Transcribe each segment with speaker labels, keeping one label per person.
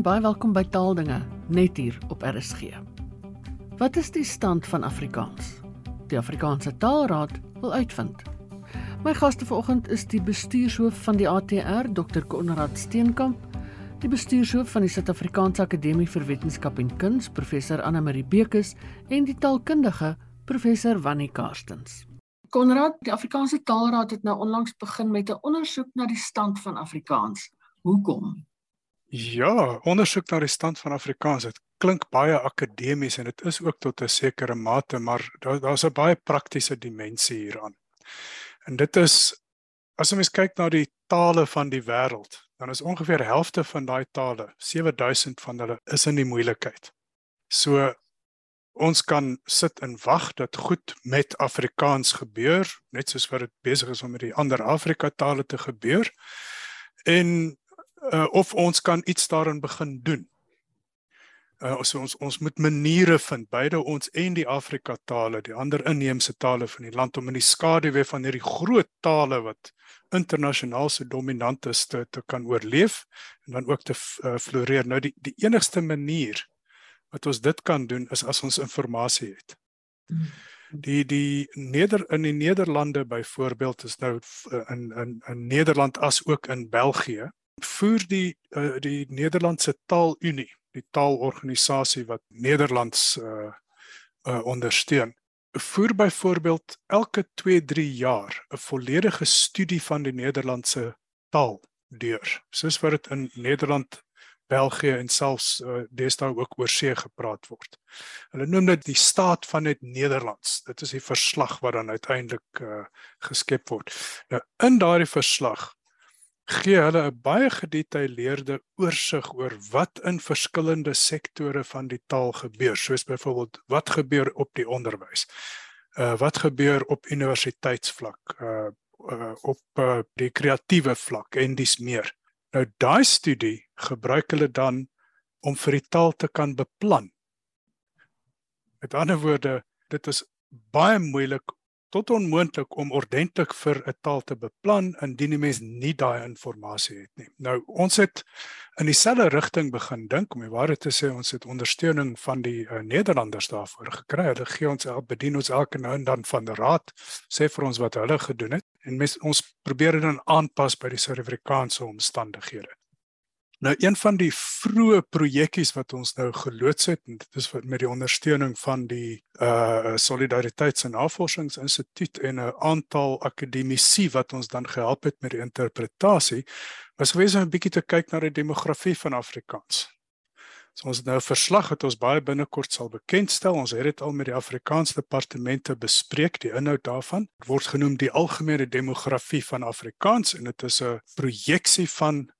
Speaker 1: en baie welkom by Taaldinge net hier op RSG. Wat is die stand van Afrikaans? Die Afrikaanse Taalraad wil uitvind. My gaste vanoggend is die bestuurshoof van die ATR, Dr. Konrad Steenkamp, die bestuurshoof van die Suid-Afrikaanse Akademie vir Wetenskap en Kuns, professor Anna Marie Bekes en die taalkundige professor Wannie Karstens. Konrad, die Afrikaanse Taalraad het nou onlangs begin met 'n ondersoek na die stand van Afrikaans. Hoekom?
Speaker 2: Ja, ondersoek na die stand van Afrikaans. Dit klink baie akademies en dit is ook tot 'n sekere mate, maar daar daar's 'n baie praktiese dimensie hieraan. En dit is as jy mens kyk na die tale van die wêreld, dan is ongeveer helfte van daai tale, 7000 van hulle is in die moeilikheid. So ons kan sit en wag dat goed met Afrikaans gebeur, net soos wat dit besig is om met die ander Afrika tale te gebeur. En uh, of ons kan iets daarin begin doen. Uh, ons ons ons moet maniere vind beide ons en die Afrika tale, die ander inheemse tale van die land om in die skaduwee van hierdie groot tale wat internasionaal so dominant is te, te kan oorleef en dan ook te uh, floreer. Nou die die enigste manier wat ons dit kan doen is as ons inligting het. Die die Neder in die Nederlande byvoorbeeld is nou in in in Nederland as ook in België voer die uh, die Nederlandse Taalunie, die taalorganisasie wat Nederlands uh, uh ondersteun, voer byvoorbeeld elke 2-3 jaar 'n volledige studie van die Nederlandse taal deur. Soos wat dit in Nederland, België en selfs uh, deesdae ook oor see gepraat word. Hulle noem dit die staat van dit Nederlands. Dit is die verslag wat dan uiteindelik uh, geskep word. Nou in daardie verslag gee hulle 'n baie gedetailleerde oorsig oor wat in verskillende sektore van die taal gebeur, soos byvoorbeeld wat gebeur op die onderwys. Uh wat gebeur op universiteitsvlak, uh, uh op uh, die kreatiewe vlak en dis meer. Nou daai studie gebruik hulle dan om vir die taal te kan beplan. Met ander woorde, dit is baie moeilik tot onmoontlik om ordentlik vir 'n taal te beplan indien die mens nie daai inligting het nie. Nou ons het in dieselfde rigting begin dink om die waarheid te sê ons het ondersteuning van die uh, Nederlanders daarvoor gekry. Hulle gee ons help bedien ons elke nou en dan van die raad sê vir ons wat hulle gedoen het en mens, ons probeer dit dan aanpas by die Suid-Afrikaanse omstandighede. Nou een van die vroeë projekkies wat ons nou geloods het en dit is met die ondersteuning van die uh Solidariteits- en Navorsingsinstituut en 'n aantal akademici wat ons dan gehelp het met die interpretasie was gewees om 'n bietjie te kyk na die demografie van Afrikaans. So ons het nou 'n verslag wat ons baie binnekort sal bekendstel. Ons het dit al met die Afrikaans departemente bespreek, die inhoud daarvan. Dit word genoem die algemene demografie van Afrikaans en dit is 'n projeksie van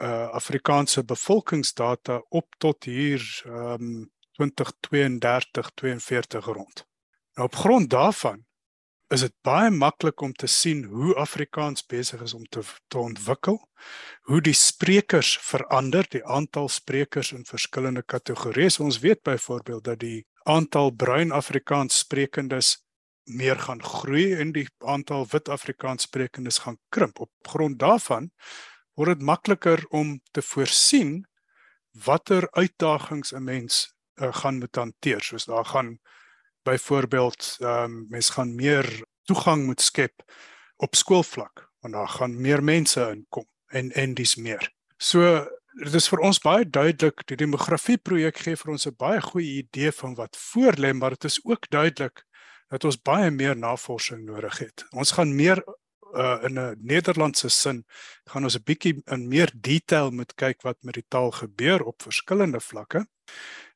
Speaker 2: uh Afrikaanse bevolkingsdata op tot hier um 2032 42 rond. Nou op grond daarvan is dit baie maklik om te sien hoe Afrikaans besig is om te te ontwikkel, hoe die sprekers verander, die aantal sprekers in verskillende kategorieë. Ons weet byvoorbeeld dat die aantal bruin Afrikaans sprekendes meer gaan groei en die aantal wit Afrikaans sprekendes gaan krimp. Op grond daarvan word dit makliker om te voorsien watter uitdagings 'n mens uh, gaan moet hanteer. Soos daar gaan byvoorbeeld ehm um, mens gaan meer toegang moet skep op skoolvlak want daar gaan meer mense inkom en en dis meer. So dit is vir ons baie duidelik die demografie projek gee vir ons 'n baie goeie idee van wat voorlê, maar dit is ook duidelik dat ons baie meer navorsing nodig het. Ons gaan meer uh, in 'n Nederlandse sin gaan ons 'n bietjie in meer detail moet kyk wat met die taal gebeur op verskillende vlakke.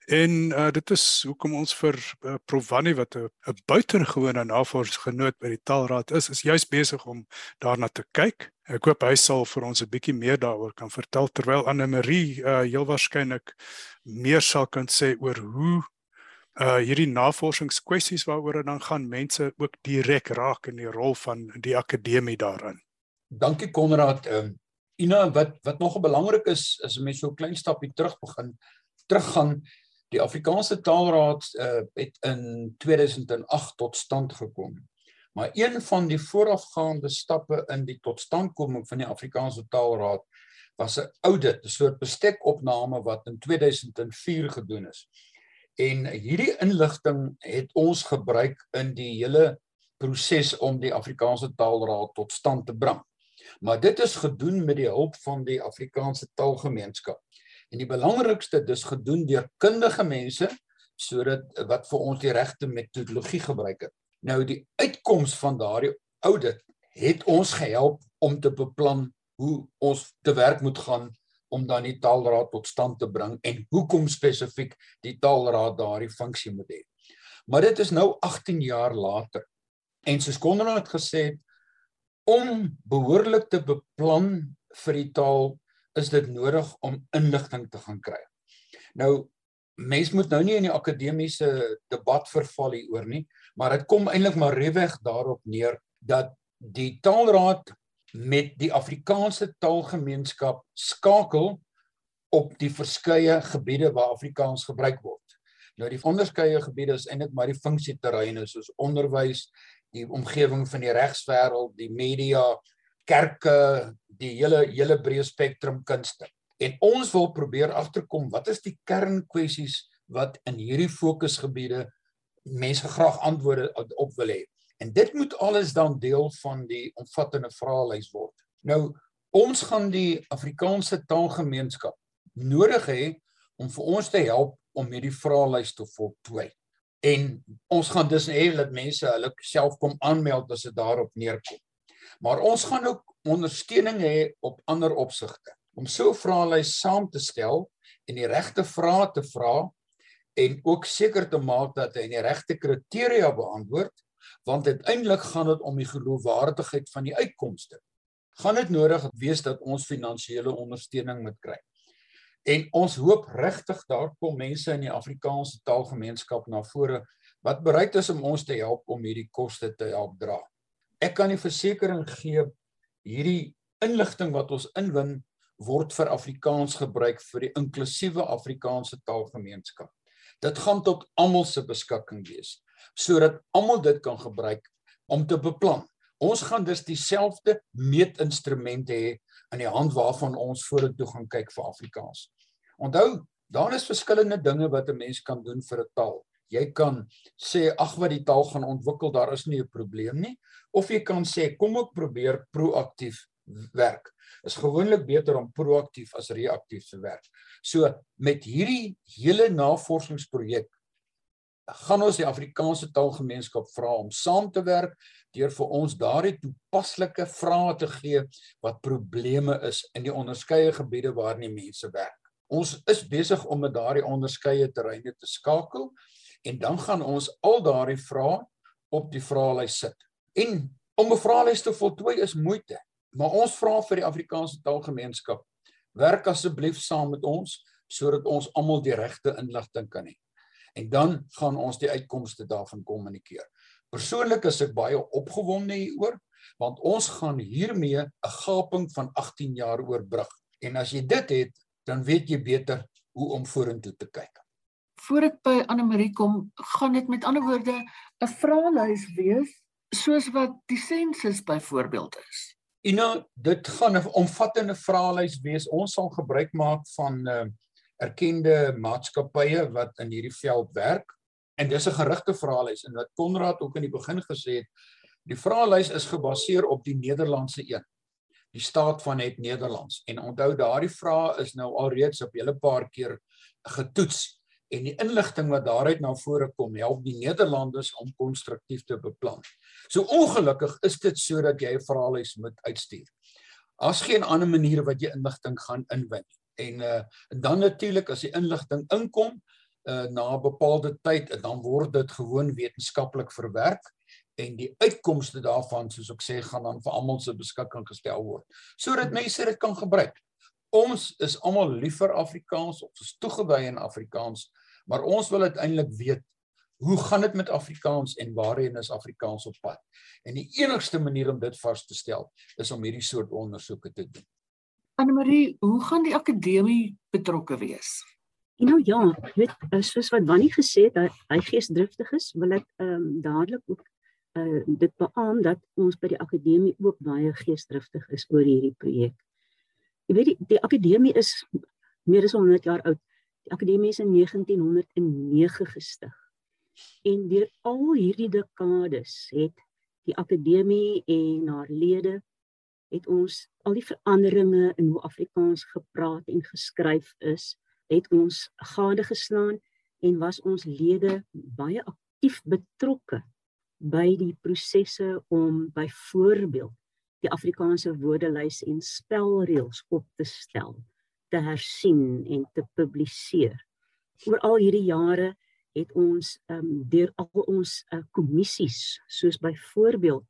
Speaker 2: En uh, dit is hoekom ons vir uh, Prof Wannie wat 'n buitengewone navorsingsgenoot by die Taalraad is, is juis besig om daarna te kyk. Ek hoop hy sal vir ons 'n bietjie meer daaroor kan vertel terwyl Anne Marie uh, heel waarskynlik meer sal kan sê oor hoe uh hierdie navorsingskwessies waaroor dan gaan mense ook direk raak in die rol van die akademie daarin.
Speaker 3: Dankie Konrad. Ehm uh, Ina wat wat nog belangrik is is om so 'n klein stapie terug begin teruggaan. Die Afrikaanse Taalraad uh het in 2008 tot stand gekom. Maar een van die voorafgaande stappe in die totstandkoming van die Afrikaanse Taalraad was 'n audit, 'n soort bestekopname wat in 2004 gedoen is. En hierdie inligting het ons gebruik in die hele proses om die Afrikaanse Taalraad tot stand te bring. Maar dit is gedoen met die hulp van die Afrikaanse Taalgemeenskap. En die belangrikste dis gedoen deur kundige mense sodat wat vir ons die regte metodologie gebruik het. Nou die uitkoms van daardie audit het ons gehelp om te beplan hoe ons te werk moet gaan om dan die taalraad tot stand te bring en hoekom spesifiek die taalraad daardie funksie moet hê. Maar dit is nou 18 jaar later. En soos Konrad gesê het, om behoorlik te beplan vir die taal is dit nodig om inligting te gaan kry. Nou mens moet nou nie in die akademiese debat verval hieroor nie, maar dit kom eintlik maar reweg daarop neer dat die taalraad met die Afrikaanse taalgemeenskap skakel op die verskeie gebiede waar Afrikaans gebruik word. Nou die onderskeie gebiede is eintlik maar die funksieterreine soos onderwys, die omgewing van die regswêreld, die media, kerke, die hele hele breë spektrum kunste. En ons wil probeer agterkom wat is die kernkwessies wat in hierdie fokusgebiede mense graag antwoorde op wil hê. En dit moet alles dan deel van die omvattende vraelys word. Nou ons gaan die Afrikaanse taalgemeenskap nodig hê om vir ons te help om hierdie vraelys te voltooi. En ons gaan dus hê dat mense hulle self kom aanmeld as dit daarop neerkom. Maar ons gaan ook ondersteuning hê op ander opsigte om so 'n vraelys saam te stel en die regte vrae te vra en ook seker te maak dat hy die regte kriteria beantwoord want uiteindelik gaan dit om die geloofwaardigheid van die uitkomste. Gaan dit nodig wees dat ons finansiële ondersteuning moet kry. En ons hoop regtig daar kom mense in die Afrikaanse taalgemeenskap na vore wat bereid is om ons te help om hierdie koste te help dra. Ek kan die versekering gee hierdie inligting wat ons inwin word vir Afrikaans gebruik vir die inklusiewe Afrikaanse taalgemeenskap. Dit gaan tot almal se beskikking wees sodat almal dit kan gebruik om te beplan. Ons gaan dus dieselfde meetinstrumente hê in die hand waarvan ons vorentoe gaan kyk vir Afrikaans. Onthou, daar is verskillende dinge wat 'n mens kan doen vir 'n taal. Jy kan sê ag wat die taal gaan ontwikkel, daar is nie 'n probleem nie, of jy kan sê kom ek probeer proaktief werk. Is gewoonlik beter om proaktief as reaktief te werk. So met hierdie hele navorsingsprojek gaan ons die Afrikaanse taalgemeenskap vra om saam te werk deur vir ons daardie toepaslike vrae te gee wat probleme is in die onderskeie gebiede waar nie mense werk. Ons is besig om met daardie onderskeie terreine te skakel en dan gaan ons al daardie vrae op die vraelys sit. En om 'n vraelys te voltooi is moeite, maar ons vra vir die Afrikaanse taalgemeenskap werk asseblief saam met ons sodat ons almal die regte inligting kan hê en dan gaan ons die uitkomste daarvan kommunikeer. Persoonlik is ek baie opgewonde hieroor want ons gaan hiermee 'n gaping van 18 jaar oorbrug. En as jy dit het, dan weet jy beter hoe om vorentoe te kyk.
Speaker 1: Voordat ek by Anne Marie kom, gaan dit met ander woorde 'n vraelys wees soos wat die sensus byvoorbeeld is.
Speaker 3: En nou dit gaan 'n omvattende vraelys wees. Ons sal gebruik maak van uh, erkende maatskappye wat in hierdie veld werk en dis 'n gerigte vraelys en wat Konrad ook in die begin gesê het die vraelys is gebaseer op die Nederlandse een die staat van net Nederlands en onthou daardie vrae is nou alreeds op hele paar keer getoets en die inligting wat daaruit na vore kom help die Nederlanders om konstruktief te beplan. So ongelukkig is dit sodat jy 'n vraelys moet uitstuur. As geen ander manier wat jy inligting gaan inwin nie en uh en dan natuurlik as die inligting inkom uh na 'n bepaalde tyd dan word dit gewoon wetenskaplik verwerk en die uitkomste daarvan soos ek sê gaan dan vir almal se beskikking gestel word sodat mense dit kan gebruik. Ons is almal lief vir Afrikaans, ons is toegewy aan Afrikaans, maar ons wil uiteindelik weet hoe gaan dit met Afrikaans en waarheen is Afrikaans op pad? En die enigste manier om dit vas te stel is om hierdie soort ondersoeke te doen.
Speaker 1: Anne-Marie, hoe gaan die akademie betrokke wees?
Speaker 4: Nou ja, weet soos wat Wannie gesê het, hy, hy geesdriftig is, wil ek ehm um, dadelik ook uh dit beamoen dat ons by die akademie ook baie geesdriftig is oor hierdie projek. Jy weet die, die akademie is meer as 100 jaar oud. Die akademie is in 1909 gestig. En deur al hierdie dekades het die akademie en haar lede het ons al die veranderinge in hoe Afrikaans gepraat en geskryf is, het ons gade geslaan en was ons lede baie aktief betrokke by die prosesse om byvoorbeeld die Afrikaanse woordelys en spelreëls op te stel te hersien en te publiseer. Oor al hierdie jare het ons ehm um, deur al ons uh, kommissies soos byvoorbeeld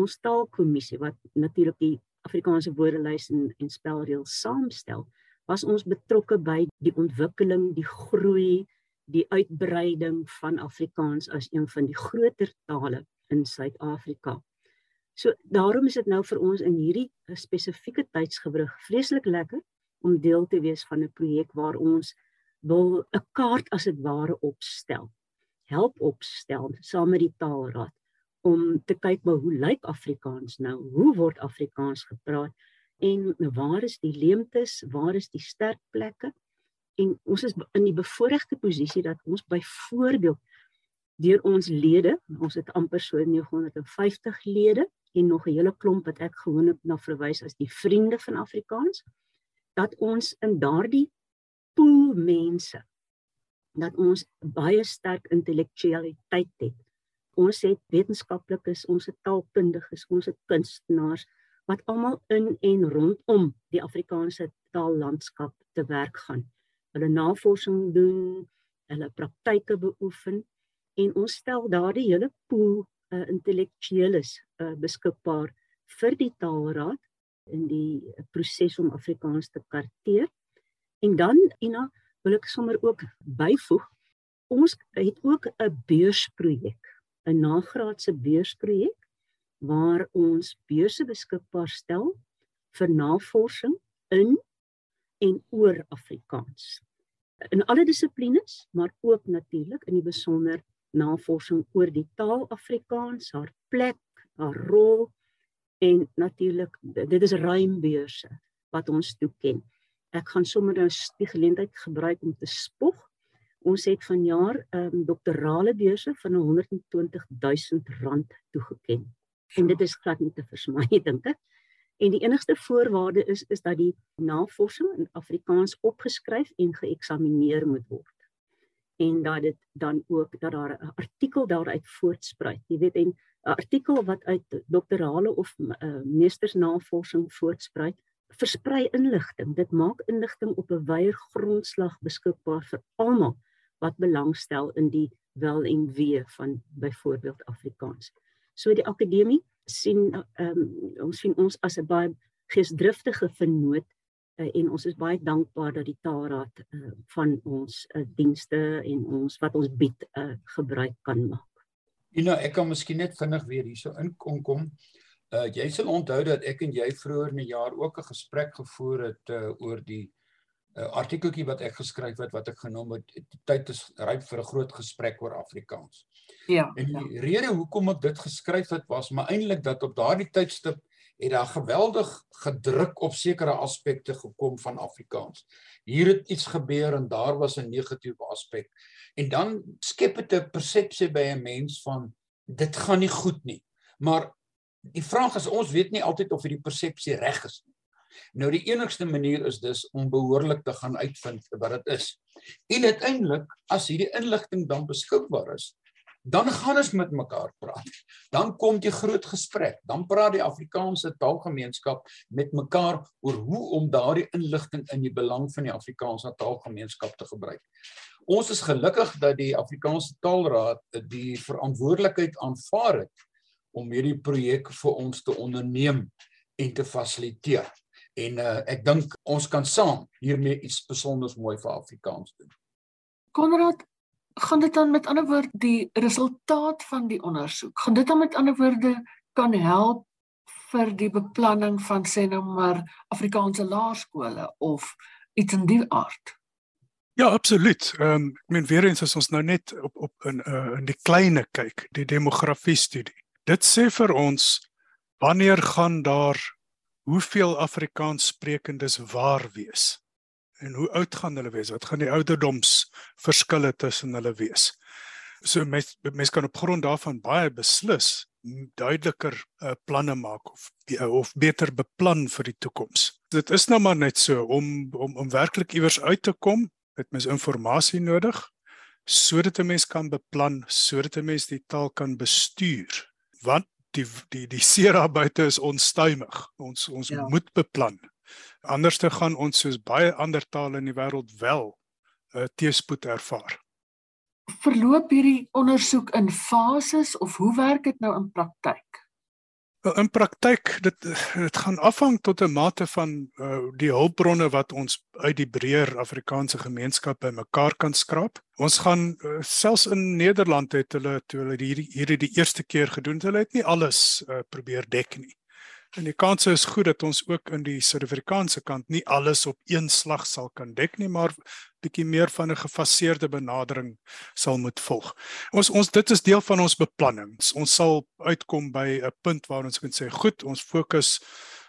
Speaker 4: ons taalkommissie wat natuurlik die Afrikaanse woordelys en, en spelreëls saamstel, was ons betrokke by die ontwikkeling, die groei, die uitbreiding van Afrikaans as een van die groter tale in Suid-Afrika. So daarom is dit nou vir ons in hierdie spesifieke tydsgewrig vreeslik lekker om deel te wees van 'n projek waar ons wil 'n kaart as dit ware opstel. Help opstel saam met die taalraad om te kyk maar hoe lyk Afrikaans nou? Hoe word Afrikaans gepraat? En waar is die leemtes? Waar is die sterk plekke? En ons is in die bevoordeelde posisie dat ons byvoorbeeld deur ons lede, ons het amper so 950 lede en nog 'n hele klomp wat ek gewoonlik na verwys as die vriende van Afrikaans dat ons in daardie pool mense dat ons baie sterk intellektualiteit het. Ons het wetenskaplikes, ons het taalkundiges, ons het kunstenaars wat almal in en rondom die Afrikaanse taallandskap te werk gaan. Hulle navorsing doen, hulle praktyke beoefen en ons stel daardie hele pool uh, intellektueles uh, beskikbaar vir die taalraad in die proses om Afrikaans te karteer. En dan Ina, wil ek sommer ook byvoeg, ons het ook 'n beursprojek, 'n nagraadse beursprojek waar ons beurse beskikbaar stel vir navorsing in en oor Afrikaans. In alle dissiplines, maar ook natuurlik in die besonder navorsing oor die taal Afrikaans, haar plek, haar rol en natuurlik dit is ruimbeurse wat ons toeken. Ek gaan sommer nou die geleentheid gebruik om te spog. Ons het vanjaar ehm um, doktorale beurse van 120 000 rand toegeken. En dit is glad nie te versmaai dink ek. En die enigste voorwaarde is is dat die navorsing in Afrikaans opgeskryf en geëksamineer moet word. En dat dit dan ook dat daar 'n artikel daaruit voortspruit. Jy weet en 'n artikel wat uit doktorale of uh, meestersnavorsing voortspruit, versprei inligting. Dit maak inligting op 'n wye grondslag beskikbaar vir almal wat belangstel in die wel en wee van byvoorbeeld Afrikaans. So die akademie sien um, ons sien ons as 'n baie geesdriftige vennoot uh, en ons is baie dankbaar dat die taalraad uh, van ons uh, dienste en ons wat ons bied uh, gebruik kan maak.
Speaker 3: Ina, ek kan miskien net vinnig weer hierso inkom kom. Uh jy sal onthou dat ek en jy vroeër in die jaar ook 'n gesprek gevoer het uh, oor die uh, artikeltjie wat ek geskryf het wat ek genoem het die tyd is ryp vir 'n groot gesprek oor Afrikaans.
Speaker 1: Ja.
Speaker 3: En die ja. rede hoekom ek dit geskryf het was maar eintlik dat op daardie tydstip het daar geweldig gedruk op sekere aspekte gekom van Afrikaans. Hier het iets gebeur en daar was 'n negatiewe aspek. En dan skep dit 'n persepsie by 'n mens van dit gaan nie goed nie. Maar die vraag is ons weet nie altyd of hierdie persepsie reg is nie. Nou die enigste manier is dus om behoorlik te gaan uitvind wat dit is. En uiteindelik as hierdie inligting dan beskikbaar is, dan gaan ons met mekaar praat. Dan kom die groot gesprek. Dan praat die Afrikaanse taalgemeenskap met mekaar oor hoe om daardie inligting in die belang van die Afrikaanse taalgemeenskap te gebruik. Ons is gelukkig dat die Afrikaanse Taalraad die verantwoordelikheid aanvaar het om hierdie projek vir ons te onderneem en te fasiliteer. En uh, ek dink ons kan saam hiermee iets spesiaals mooi vir Afrikaans doen.
Speaker 1: Konrad, gaan dit dan met ander woorde die resultaat van die ondersoek gaan dit dan met ander woorde kan help vir die beplanning van sê nou maar Afrikaanse laerskole of iets in die aard
Speaker 2: Ja, absoluut. Ehm um, ek meen weer eens as ons nou net op op in uh, in die kleine kyk, die demografie studie. Dit sê vir ons wanneer gaan daar hoeveel Afrikaans sprekendes waar wees? En hoe oud gaan hulle wees? Wat gaan die ouderdoms verskille tussen hulle wees? So mens mens kan op grond daarvan baie beslis duideliker uh, planne maak of of beter beplan vir die toekoms. Dit is nou maar net so om om om werklik iewers uit te kom, het mens inligting nodig sodat 'n mens kan beplan, sodat 'n mens die taal kan bestuur. Want die die die seera buite is onstuimig. Ons ons ja. moet beplan. Anders te gaan ons soos baie ander tale in die wêreld wel 'n uh, teespoed ervaar
Speaker 1: verloop hierdie ondersoek in fases of hoe werk dit nou in praktyk?
Speaker 2: In praktyk dit dit gaan afhang tot 'n mate van uh, die hulpbronne wat ons uit die breër Afrikaanse gemeenskappe mekaar kan skraap. Ons gaan uh, selfs in Nederland het hulle toe hulle hierdie hierdie die eerste keer gedoen, hulle het nie alles uh, probeer dek nie. En die kanse is goed dat ons ook in die Suid-Afrikaanse kant nie alles op een slag sal kan dek nie, maar bietjie meer van 'n gefaseerde benadering sal moet volg. Ons ons dit is deel van ons beplanning. Ons sal uitkom by 'n punt waar ons kan sê, goed, ons fokus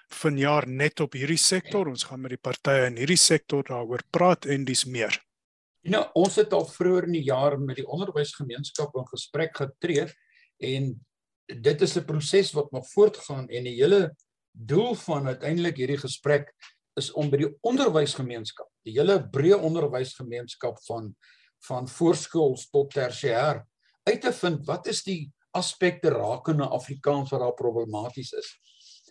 Speaker 2: vanjaar net op hierdie sektor. Ons gaan met die partye in hierdie sektor daaroor praat en dis meer.
Speaker 3: Nou, ons het al vroeër in die jaar met die onderwysgemeenskap in gesprek getree en dit is 'n proses wat nog voortgaan en die hele doel van uiteindelik hierdie gesprek is om by die onderwysgemeenskap, die hele breë onderwysgemeenskap van van voorskools tot tersiêr uit te vind wat is die aspekte rakende Afrikaans wat daar problematies is.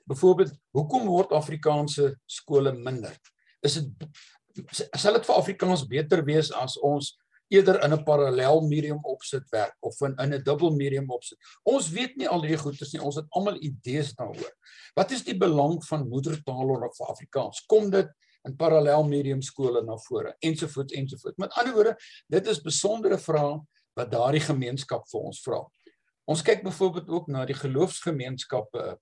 Speaker 3: Byvoorbeeld, hoekom word Afrikaanse skole minder? Is dit sal dit vir Afrikaans beter wees as ons eerder in 'n parallel medium opsit werk of in in 'n dubbel medium opsit. Ons weet nie al hierdie goeie nie. Ons het almal idees daaroor. Wat is die belang van moedertaal vir Afrikaans? Kom dit in parallel medium skole na vore ensovoorts ensovoorts. Met ander woorde, dit is besondere vrae wat daardie gemeenskap vir ons vra. Ons kyk byvoorbeeld ook na die geloofsgemeenskappe.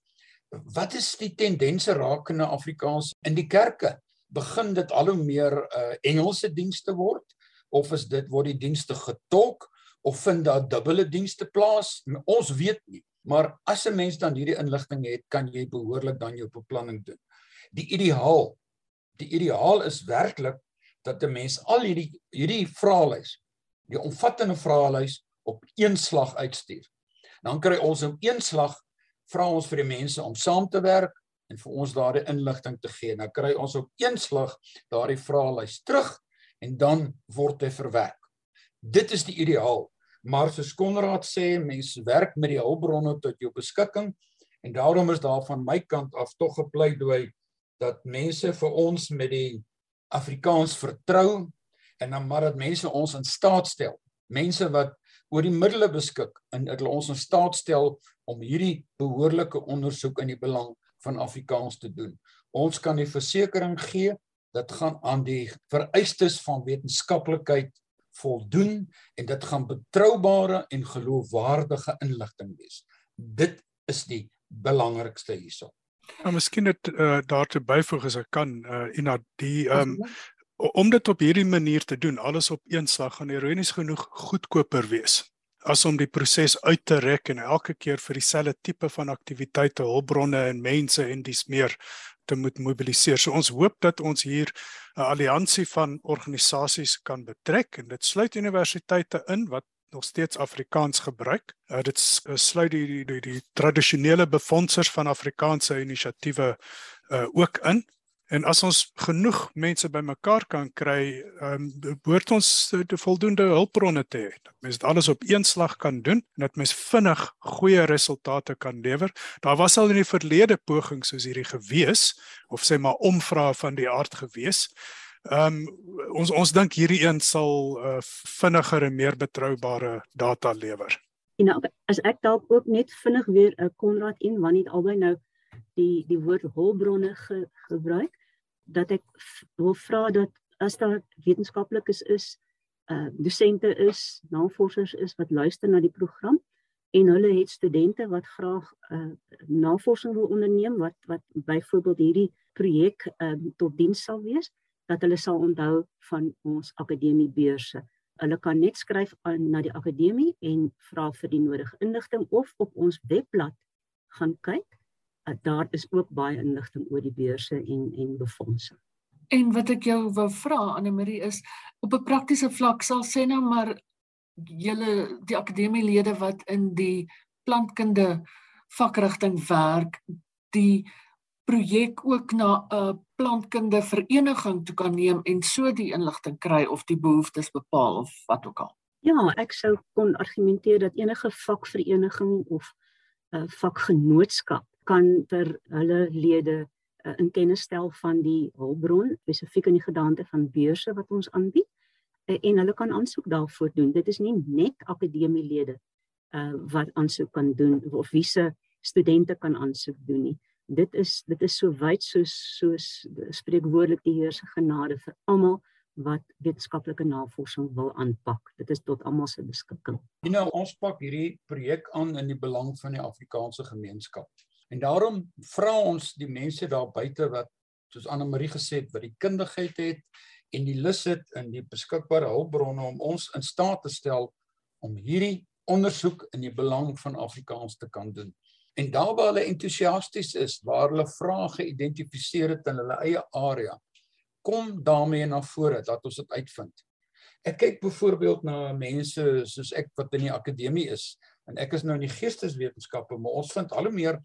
Speaker 3: Wat is die tendense rakende Afrikaans in die kerke? Begin dit al hoe meer uh, Engelse dienste word? of is dit word die dienste getolk of vind daar dubbele dienste plaas? Ons weet nie. Maar as 'n mens dan hierdie inligting het, kan jy behoorlik dan jou beplanning doen. Die ideaal, die ideaal is werklik dat 'n mens al hierdie hierdie vraelys, die omvattende vraelys op een slag uitstuur. Dan kry ons op een slag vra ons vir die mense om saam te werk en vir ons daardie inligting te gee. Dan kry ons op een slag daardie vraelys terug en dan word hy verwerk. Dit is die ideaal. Maar soos Konrad sê, mense werk met die hulpbronne tot jou beskikking en daarom is daar van my kant af tog gepleidooi dat mense vir ons met die Afrikaans vertrou en dan maar dat mense ons in staat stel. Mense wat oor die middele beskik en dat hulle ons in staat stel om hierdie behoorlike ondersoek in die belang van Afrikaans te doen. Ons kan die versekering gee dit gaan aan die vereistes van wetenskaplikheid voldoen en dit gaan betroubare en geloofwaardige inligting wees. Dit is die belangrikste hierso.
Speaker 2: Nou miskien net uh, daartoe byvoeg as ek kan uh, en dat die um, om dit op hierdie manier te doen, alles op een slag gaan ironies genoeg goedkoper wees as om die proses uit te rek en elke keer vir dieselfde tipe van aktiwiteite, hulpbronne en mense en dis meer te moet mobiliseer. So ons hoop dat ons hier 'n alliansie van organisasies kan betrek en dit sluit universiteite in wat nog steeds Afrikaans gebruik. Uh, dit sluit die die die, die tradisionele befondsers van Afrikaanse inisiatiewe uh, ook in. En as ons genoeg mense bymekaar kan kry, ehm um, behoort ons te voldoende hulpbronne te hê. Dat mens dit alles op een slag kan doen en dat mens vinnig goeie resultate kan lewer. Daar was al in die verlede pogings soos hierdie gewees of sê maar omvrae van die aard gewees. Ehm um, ons ons dink hierdie een sal uh, vinniger en meer betroubare data lewer.
Speaker 4: En nou, as ek dalk ook net vinnig weer 'n uh, Konrad en Wannie albei nou die die woord hulpbronne ge, gebruik dat ek wil vra dat as daar wetenskaplikes is, uh dosente is, navorsers is wat luister na die program en hulle het studente wat graag uh navorsing wil onderneem wat wat byvoorbeeld hierdie projek uh, tot diens sal wees dat hulle sal onthou van ons akademie beurse Hulle kan net skryf aan na die akademie en vra vir die nodige inligting of op ons webblad gaan kyk. Daar is ook baie inligting oor die beurse en en befondsing.
Speaker 1: En wat ek jou wou vra Anne Marie is op 'n praktiese vlak sal sê nou maar julle die akademielede wat in die plantkunde vakrigting werk die projek ook na 'n plantkunde vereniging toe kan neem en so die inligting kry of die behoeftes bepaal of wat ook al.
Speaker 4: Ja, ek sou kon argumenteer dat enige vakvereniging of 'n uh, vakgenootskap kan vir hulle lede uh, in kennis stel van die hulpbron spesifiek in die gedagte van beurse wat ons aanbied uh, en hulle kan aansoek daarvoor doen. Dit is nie net akademielede uh, wat aansoek kan doen of wie se studente kan aansoek doen nie. Dit is dit is so wyd soos soos spreekwoordelik die Heer se genade vir almal wat wetenskaplike navorsing wil aanpak. Dit is tot almal se beskikking.
Speaker 3: You know, ons pak hierdie projek aan in die belang van die Afrikaanse gemeenskap. En daarom vra ons die mense daar buite wat soos Anne Marie gesê het wat die kundigheid het en die lus het in die beskikbare hulpbronne om ons in staat te stel om hierdie ondersoek in die belang van Afrikaans te kan doen. En daar waar hulle entoesiasties is, waar hulle vrae geïdentifiseer het in hulle eie area, kom daarmee na vore dat ons dit uitvind. Ek kyk byvoorbeeld na mense soos ek wat in die akademie is en ek is nou in die geesteswetenskappe, maar ons vind al hoe meer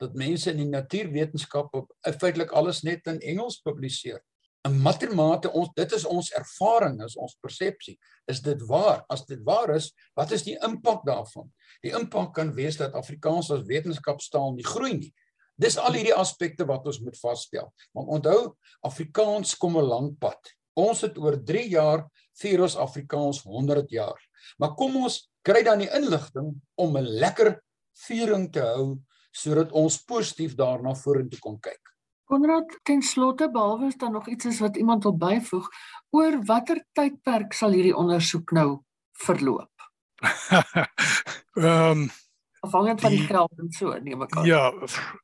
Speaker 3: dat mense in die natuurwetenskappe feitelik alles net in Engels publiseer. 'n matemate ons dit is ons ervaring is ons persepsie. Is dit waar? As dit waar is wat is die impak daarvan? Die impak kan wees dat Afrikaans as wetenskapstaal nie groei nie. Dis al hierdie aspekte wat ons moet vasstel want onthou Afrikaans kom 'n lang pad. Ons het oor 3 jaar vier ons Afrikaans 100 jaar. Maar kom ons kry dan die inligting om 'n lekker viering te hou sodat ons positief daarna vorentoe kon kyk
Speaker 1: Konrad, ten slotte behalwe is daar nog iets is wat iemand wil byvoeg oor watter tydperk sal hierdie ondersoek nou verloop?
Speaker 2: Ehm um,
Speaker 1: afhangend van die geld en so neem ek aan.
Speaker 2: Ja,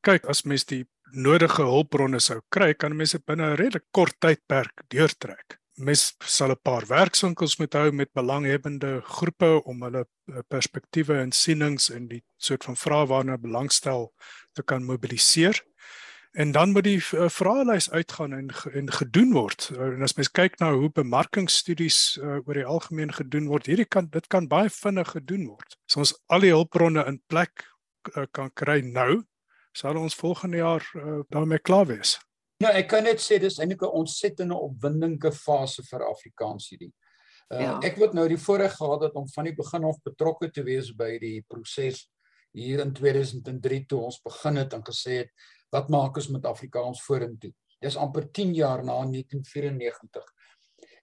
Speaker 2: kyk as mens die nodige hulpbronne sou kry, kan mense binne 'n redelik kort tydperk deurtrek. Mens sal 'n paar werkswinkels moet hou met belanghebbende groepe om hulle eh, perspektiewe en sienings en die soort van vrae waarna belangstel te kan mobiliseer en dan moet die uh, vraelys uitgaan en en gedoen word. Uh, en as mens kyk na hoe bemarkingsstudies uh, oor die algemeen gedoen word, hierdie kan dit kan baie vinnig gedoen word. As ons al die hulpbronne in plek uh, kan kry nou, sal ons volgende jaar uh, daarmee klaar wees.
Speaker 3: Ja, ek kan net sê dis eintlik 'n ontsettende opwindende fase vir Afrikaans hierdie. Uh, ja. Ek het nou die voorreg gehad dat om van die begin af betrokke te wees by die proses hier in 2003 toe ons begin het en gesê het wat maak ons met Afrikaans vorentoe? Dis amper 10 jaar na 1994.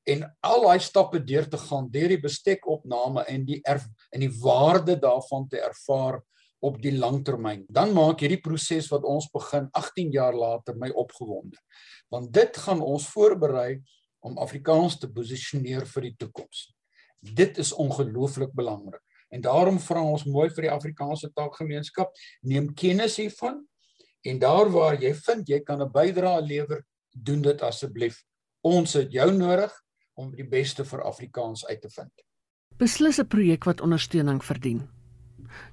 Speaker 3: En al daai stappe deur te gaan, deur die bestekopname en die erf, en die waarde daarvan te ervaar op die langtermyn. Dan maak hierdie proses wat ons begin 18 jaar later my opgewonde. Want dit gaan ons voorberei om Afrikaans te posisioneer vir die toekoms. Dit is ongelooflik belangrik. En daarom vra ons mooi vir die Afrikaanse taalgemeenskap, neem kennis hiervan En daar waar jy vind jy kan 'n bydrae lewer, doen dit asseblief. Ons het jou nodig om die beste vir Afrikaans uit te vind.
Speaker 1: Beslis 'n projek wat ondersteuning verdien.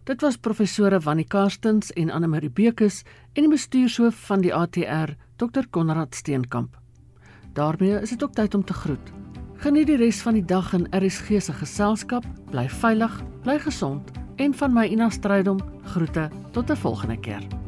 Speaker 1: Dit was professore Wannie Karstens en Anne Marie Bekus en die bestuurshoof van die ATR, Dr Konrad Steenkamp. daarmee is dit ook tyd om te groet. Geniet die res van die dag in RSG se geselskap, bly veilig, bly gesond en van my Ina Strydom groete tot 'n volgende keer.